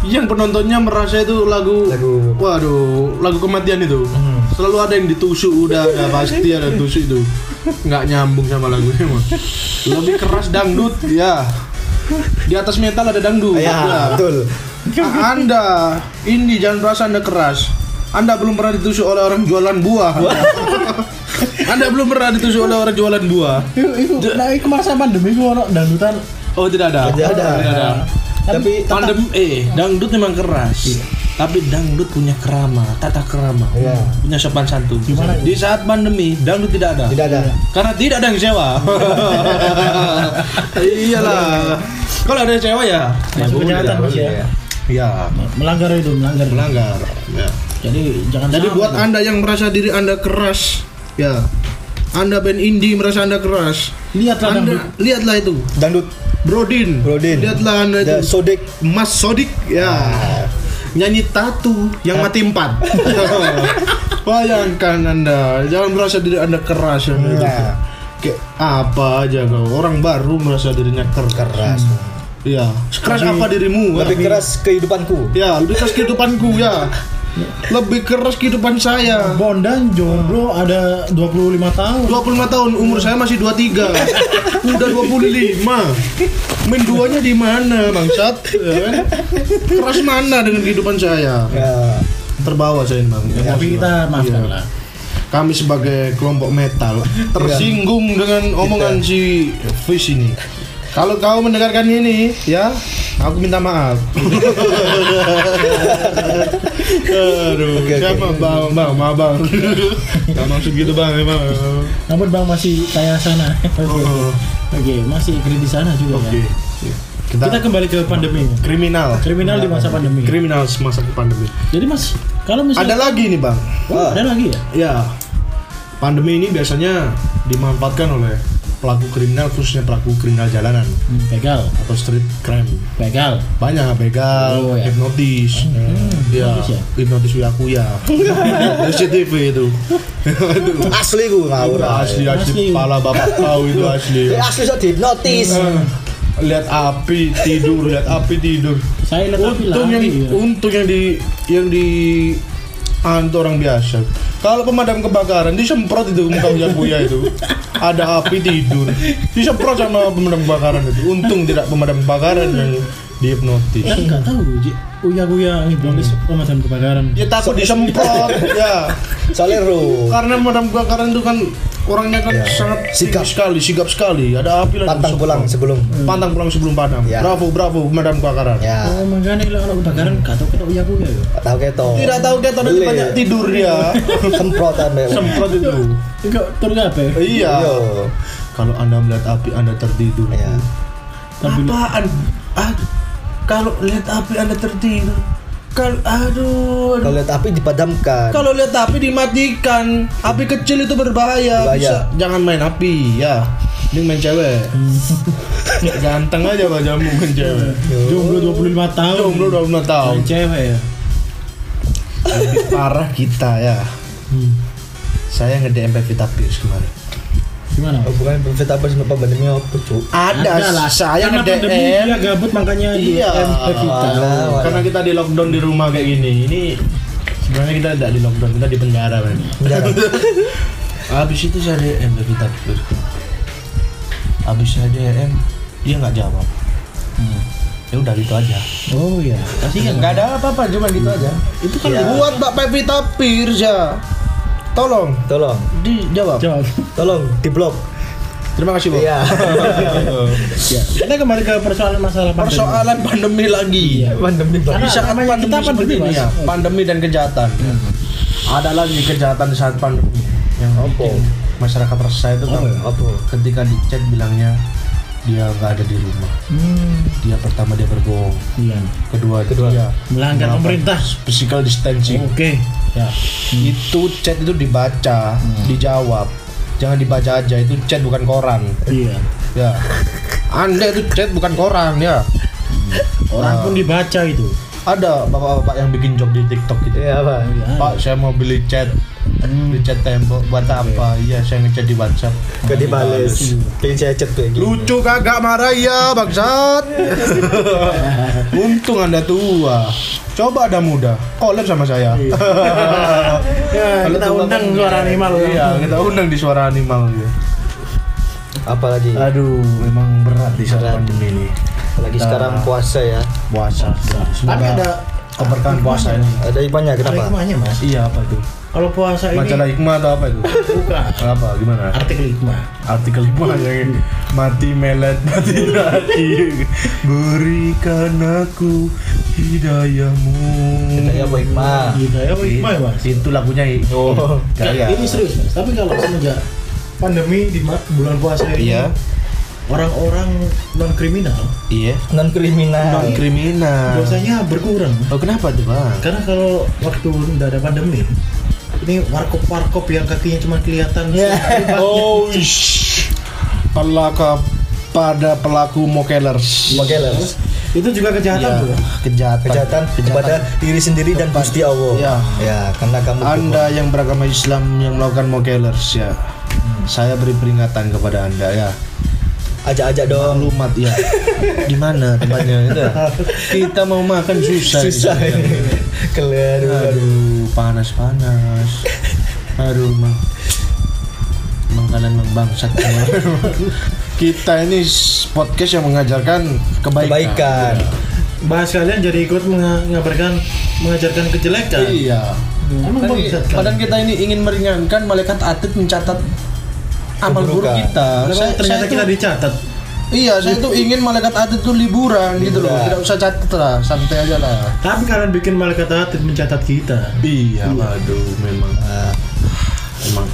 Yang penontonnya merasa itu lagu, Lagu- waduh, lagu kematian itu. Hmm. Selalu ada yang ditusuk udah, ya pasti ada tusuk itu. Nggak nyambung sama lagunya mah. Lebih keras dangdut, ya. Di atas metal ada dangdut. Ya, betul. Anda ini jangan merasa Anda keras. Anda belum pernah ditusuk oleh orang jualan buah. anda belum pernah ditusuk oleh orang jualan buah. Itu, itu, nah, itu masa pandemi itu orang dangdutan Oh tidak ada. Tidak ada. Tidak ada. Tapi Pandem eh dangdut memang keras. Tapi dangdut punya kerama, tata kerama. Iya. Punya sopan santun. Gimana? Di saat pandemi dangdut tidak ada. tidak ada. Karena tidak ada yang sewa. Iyalah. Kalau ada yang sewa ya. Masuk boleh. kejahatan, ya. Ya. melanggar itu melanggar. Melanggar. Ya. Jadi jangan Jadi buat itu. anda yang merasa diri anda keras, ya, anda band indie merasa anda keras, lihatlah anda dangdut. lihatlah itu, Dangdut. Brodin, Brodin. lihatlah anda Da, itu, Sodik. Mas Sodik, ya, nyanyi tatu yang mati empat. Bayangkan anda, jangan merasa diri anda keras itu. Nah. Kayak apa aja kau, orang baru merasa dirinya ker- keras. Iya, keras apa dirimu? Lebih keras kehidupanku. Ya, lebih keras kehidupanku ya. Lebih keras kehidupan saya. Bondan jomblo ada 25 tahun. 25 tahun, umur saya masih 23. Udah 25. Main duanya di mana, bangsat? Ya kan? Keras mana dengan kehidupan saya? Ya. Terbawa saya, Bang. Tapi kita maafkan Iya. lah. Kami sebagai kelompok metal tersinggung dengan omongan si Fish ini. Kalau kau mendengarkan ini, ya, aku minta maaf. Aduh, oke. siapa bang, bang, maaf bang. Gak maksud gitu bang, emang. Namun Bang masih saya sana. Oh, Oke, masih kredit di sana juga Oke. ya. Kita, Kita kembali ke pandemi. kriminal. Kriminal di masa pandemi. Kriminal semasa pandemi. Jadi Mas, kalau misalnya Ada lagi nih bang. Oh, ada lagi ya? Ya, pandemi ini biasanya dimanfaatkan oleh pelaku kriminal khususnya pelaku kriminal jalanan Hmm, begal, atau street crime. begal. Banyak begal, Oh, ya. hipnotis, ya, hipnotis ya? hipnotis wiyakuya, CCTV itu, itu Asli gue ngawur. asli asli Asli. kepala bapak kau itu asli. Eh, Asli so dihipnotis. Eh, lihat api tidur, lihat api tidur. Saya lihat tapi Untung yang lagi. ya. untung yang di yang di hantu orang biasa. Kalau pemadam kebakaran disemprot itu muka Uya Buya itu. Ada api tidur. Disemprot sama pemadam kebakaran itu. Untung tidak pemadam kebakaran yang dihipnotis. Kan nggak tahu, Ji. Uya-uya hipnotis pemadam kebakaran. Ya takut disemprot ya. Soalnya ru. Karena pemadam kebakaran itu kan orangnya kan sangat Sigap. sekali, sigap sekali. Ada api lah Pantang pulang sebelum. Pantang pulang sebelum padam. Ya. Bravo, bravo pemadam kebakaran. Ya. Oh, makanya kalau kebakaran nggak tahu kita uya-uya ya. Tak tahu keto. Tidak tahu dia tadi Beli. banyak tidur dia. Semprotan Mbak. Semprot itu. Enggak turun apa ya? Iya. Yo. Kalau anda melihat api anda tertidur. Ya. Tapi- Apaan? Ah, kalau lihat api anda tertidur. Kalau aduh. Kalau lihat api dipadamkan. Kalau lihat api dimatikan. Api kecil itu berbahaya. Berbahaya. Bisa jangan main api ya. Ini main cewek. Ganteng aja Pak Jamu main cewek. Jomblo 25 tahun. Jomblo 25 tahun. Main cewek ya. Lebih parah kita ya. Hmm. Saya nge-DM Pevita Pierce kemarin. Gimana? Oh, bukan perfect apa sih Pak pandemi apa cuk? Ada, lah. saya Karena pandemi nge-DM dia gabut makanya Iya. DM ke kita. Walah. Karena kita di lockdown di rumah kayak gini. Ini sebenarnya kita tidak di lockdown, kita di penjara, men. Penjara. Habis itu saya DM ke kita. Habis saya DM, dia nggak jawab. Ya udah gitu aja. Oh iya, kasihan. Nggak ada apa-apa, cuma gitu aja. Itu kan Ya. Buat Mbak Pevita Pierce ya. Tolong Tolong, dijawab. jawab. tolong diblok. Terima kasih, Bu. Iya. Ya. Kita kembali ke persoalan masalah pandemi. Persoalan pandemi lagi. Pandemi. Karena di saat pandemi kita pandemi, ini Mas. ya, pandemi dan kejahatan. Ada lagi kejahatan di saat pandemi yang Apa? bikin masyarakat resah itu kan Apa? ketika di chat bilangnya dia nggak ada di rumah. Hmm, Dia pertama dia berbohong, iya. kedua, Kedua. dia Melanggar pemerintah. physical distancing. Oke. Ya, itu chat itu dibaca, dijawab. Jangan dibaca aja, itu chat bukan koran. Iya. Ya. Anda itu chat bukan koran ya. Orang pun dibaca itu. Ada bapak-bapak yang bikin job di TikTok gitu. Iya, Pak. Iya. Pak, saya mau beli cat, beli cat tembok buat apa? Iya, saya ngechat di WhatsApp. Gak dibales. Kayak saya chat kayak gitu. Lucu kagak marah ya, bangsat. Untung Anda tua. Coba ada muda, collab sama saya. Ya, Kalau kita undang suara animal. Iya, kita undang di suara animal ya. Apalagi Aduh, memang berat di saat pandemi ini. apalagi sekarang puasa ya. Puasa. Tapi ada keberkahan puasa ini. Ada ada kenapa? hikmahnya, Mas. Iya apa itu? Kalau puasa ini Majalah hikmah atau apa itu? bukan Apa? Gimana? artikel hikmah. artikel hikmah yang mati melet mati mati berikan aku hidayahmu Kita ya apa hikmah? Gitu ya, hikmah ya, Mas. itu lagunya oh gaya Ini serius, Mas. Tapi kalau semenjak pandemi di bulan puasa ini iya orang-orang non kriminal iya Non kriminal. non kriminal dosanya berkurang. oh kenapa tuh bang Karena kalau waktu tidak ada pandemi, ini warkop-warkop yang kakinya cuma kelihatan. Ya. oh ish. Allah pada pelaku mokelers Mokelers. Itu juga kejahatan Iya, tuh. ya? kejahatan Kejahatan kepada diri sendiri dan Gusti Allah. Ya. Ya, karena kamu Anda yang beragama Islam yang melakukan mokelers ya. Saya beri peringatan kepada Anda ya. Ajak-ajak dong. maklumat ya di mana tempatnya itu ya. kita mau makan susah Susah ini. Keluar. aduh panas panas aduh emang emang kalian emang bangsat semua. kita ini podcast yang mengajarkan kebaikan, Kebaikan. bahas kalian jadi ikut mengabarkan mengajarkan kejelekan iya emang Tadi, bangsat kan padahal kita ini ingin meringankan malaikat atlet mencatat amal buruk kita Saya- ternyata saya kita tuh- dicatat Iya, saya tuh ingin malaikat atlet tuh liburan gitu loh. Liburan. Tidak usah catat lah, santai aja lah. tapi kalian bikin malaikat hati mencatat kita Iya, waduh, memang Nah, memang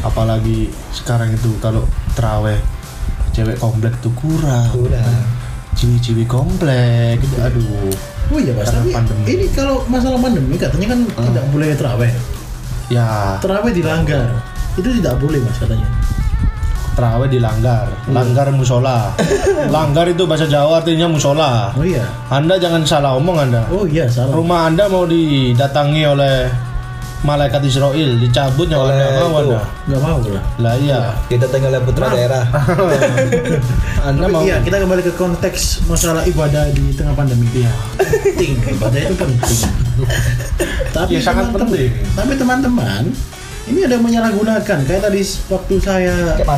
apalagi sekarang itu kalau teraweh cewek komplek tuh kurang. kurang. Ciwi-ciwi komplek gitu. Aduh. oh iya mas tapi pandemi. ini kalau masalah pandemi katanya kan tidak boleh terawih Ya, terawih dilanggar itu tidak boleh mas katanya teraweh dilanggar. Langgar musola. Langgar itu bahasa Jawa artinya musola. oh iya Anda jangan salah omong Anda. oh iya salah Rumah Anda mau didatangi oleh malaikat Israel, dicabut nyawa Oleh Anda mau. Anda. nggak mau lah Lah iya. Kita tinggal putra daerah. Anda Tapi mau iya kita kembali ke konteks masalah ibadah di tengah pandemi ya penting ibadah itu penting tapi Ya, sangat penting. tapi teman-teman ini ada yang menyalahgunakan. Kayak tadi waktu saya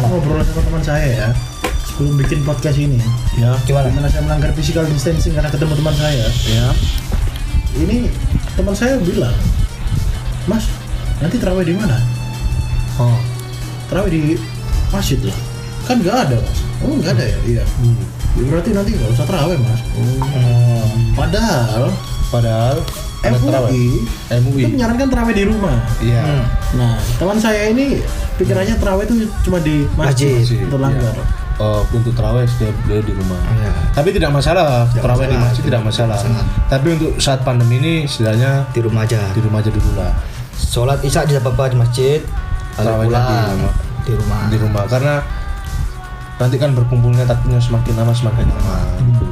ngobrol sama teman saya ya. Sebelum bikin podcast ini. Ya. Gimana? Di mana saya melanggar physical distancing karena ketemu teman saya? Ya. Ini teman saya bilang mas nanti terawih di mana? Oh. Terawih di masjid lah. Kan nggak ada mas. Oh nggak ada ya? Iya. Hmm. Ya, berarti nanti nggak usah terawih mas. Oh. padahal padahal ada terawih. MUI MUI itu menyarankan terawih di rumah. Iya nah teman saya ini pikirannya terawih itu cuma di masjid, Masjid, untuk langgar Oh, untuk terawih setiap beliau di rumah. Iya. Tapi tidak masalah, terawih di masjid tidak masalah. masalah. Tapi untuk saat pandemi ini setidaknya Di rumah aja. di rumah aja dulu lah. Sholat isya di apa di masjid. Tarawihnya di rumah. di rumah. Di rumah karena nanti kan berkumpulnya takutnya semakin lama semakin lama gitu.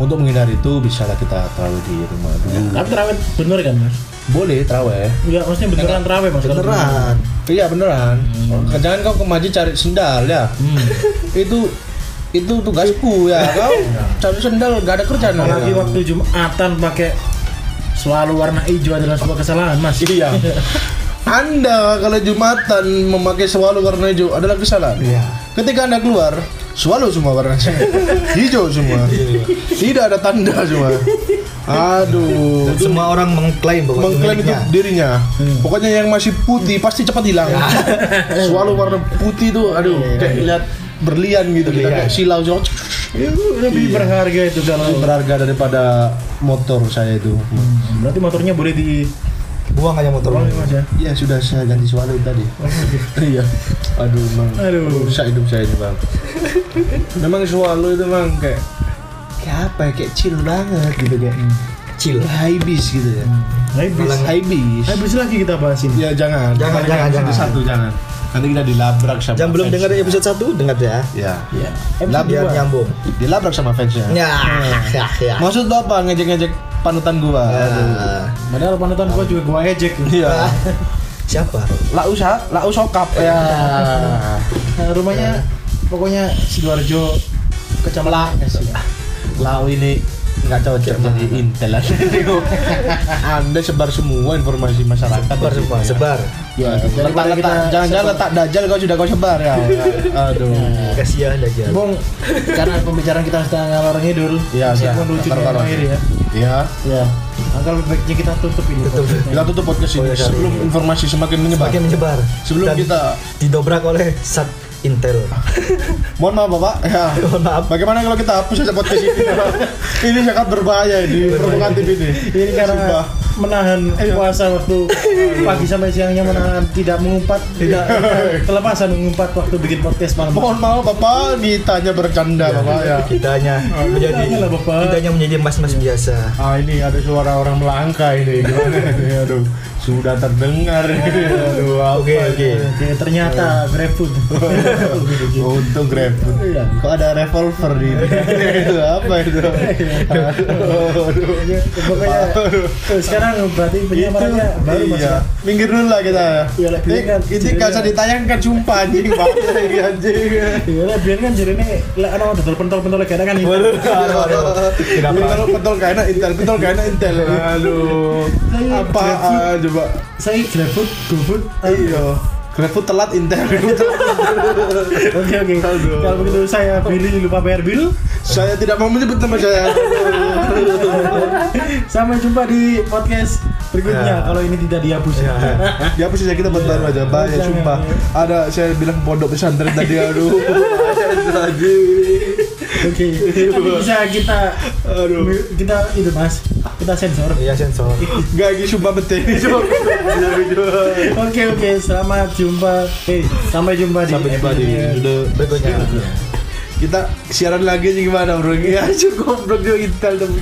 Untuk menghindari itu bisalah kita terawih di rumah dulu. tapi terawih bener kan mas Boleh terawih. Enggak, maksudnya beneran terawih mas Beneran. Iya beneran. Oh, Jangan kau ke masjid cari sendal ya. itu itu tugasku ya. Kau cari sendal gak ada kerjaan. apalagi ya. waktu jumatan pakai selalu warna hijau adalah sebuah kesalahan mas Iya. Anda kalau Jumatan memakai swalu warna hijau adalah kesalahan. Iya. Ketika Anda keluar, swalu semua warnanya. hijau semua. Tidak ada tanda semua. Aduh, Dan semua orang mengklaim bahwa mengklaim itu dirinya. Pokoknya yang masih putih pasti cepat hilang. Swalu warna putih itu aduh kayak lihat berlian gitu kita Berlian. kayak silau silau itu lebih berharga itu kalau Lebih berharga daripada motor saya itu. berarti motornya boleh di buang aja motor. tolong mas ya Ya sudah saya ganti swalu tadi. iya. Aduh, emang Aduh. rusak hidup saya ini bang. Memang swalu itu memang kayak kayak apa ya? Kayak chill banget gitu kayak. Chill. Kayak high bis gitu ya. habis Malah High bis. habis lagi kita bahas ini Ya jangan. Jangan, Nanti jangan, episode jangan. Satu jangan. Nanti kita dilabrak sama. Jangan belum dengar episode 1 dengar ya. Ya. ya Biar dua. nyambung. Dilabrak sama fansnya. Ya, ya, ya. Maksud lo apa ngejek-ngejek panutan gua? Aduh. Ya. padahal panutan gua juga gua ejek Iya. Siapa? Lah usah, lah usokap ya. Nah, rumahnya pokoknya sidoarjo kecamatan ya. Lau ini nggak cocok jadi intel Anda sebar semua informasi masyarakat. Sebar semua, sebar. Ya, letak, letak, jangan-jangan letak dajal kau sudah kau sebar ya. Aduh. Kasihan aja. Bung, karena pembicaraan kita sedang ngalor ngidul, Iya, iya. menuju akhir ya. Ya, Ya, angka lebih baiknya kita tutup ini. Tutup. kita tutup podcast ini iya, sebelum iya. informasi semakin menyebar. Semakin menyebar. Sebelum kita didobrak oleh Sat Intel. Mohon maaf Bapak. Ya. Mohon maaf. Bagaimana kalau kita hapus saja podcast ini? ini sangat berbahaya ini, provokatif ini. Ini karena Sumpah. menahan puasa waktu pagi sampai siangnya menahan tidak mengumpat, tidak kelepasan mengumpat waktu bikin podcast malam. Mohon maaf Bapak, ditanya bercanda Bapak ya. Kita hanya menjadi janganlah, Bapak. kita hanya menjadi mas-mas biasa. Ah ini ada suara orang melangkah ini gimana ini aduh sudah terdengar. Aduh, apa Oke, oke. Oke, ternyata GrabFood. Oh, untung GrabFood. Iya. Kok ada revolver di itu apa itu? Pokoknya sekarang berarti penyamarannya baru iya. Minggir dulu lah kita. Iya, kan Ini gak usah ditayangkan sumpah anjing anjing. Iya lah, biar kan jadi ini lah ana dodol pentol-pentol kayak kan itu. Ini kalau pentol kayaknya intel, pentol kayaknya intel. Aduh. Saya Apa GrabFood. Coba? Saya GrabFood, GoFood. Iya. GrabFood telat intel. Oke oke. Kalau begitu saya Billy lupa bayar bill. saya tidak mau menyebut nama saya. Sampai jumpa di podcast berikutnya Ya. kalau ini tidak dihapus. Ya. Dihapus saja kita buat baru aja. Bahaya sumpah. ya. Ada saya bilang pondok pesantren tadi aduh. Lagi. Oke. Bisa kita Aduh. kita itu Mas. Kita sensor. Iya sensor. Gak lagi sumpah betul ini Oke oke, selamat jumpa. Eh, sampai jumpa di Sampai jumpa di berikutnya. Kita siaran lagi sih gimana bro? Ya cukup bro dia intel dong.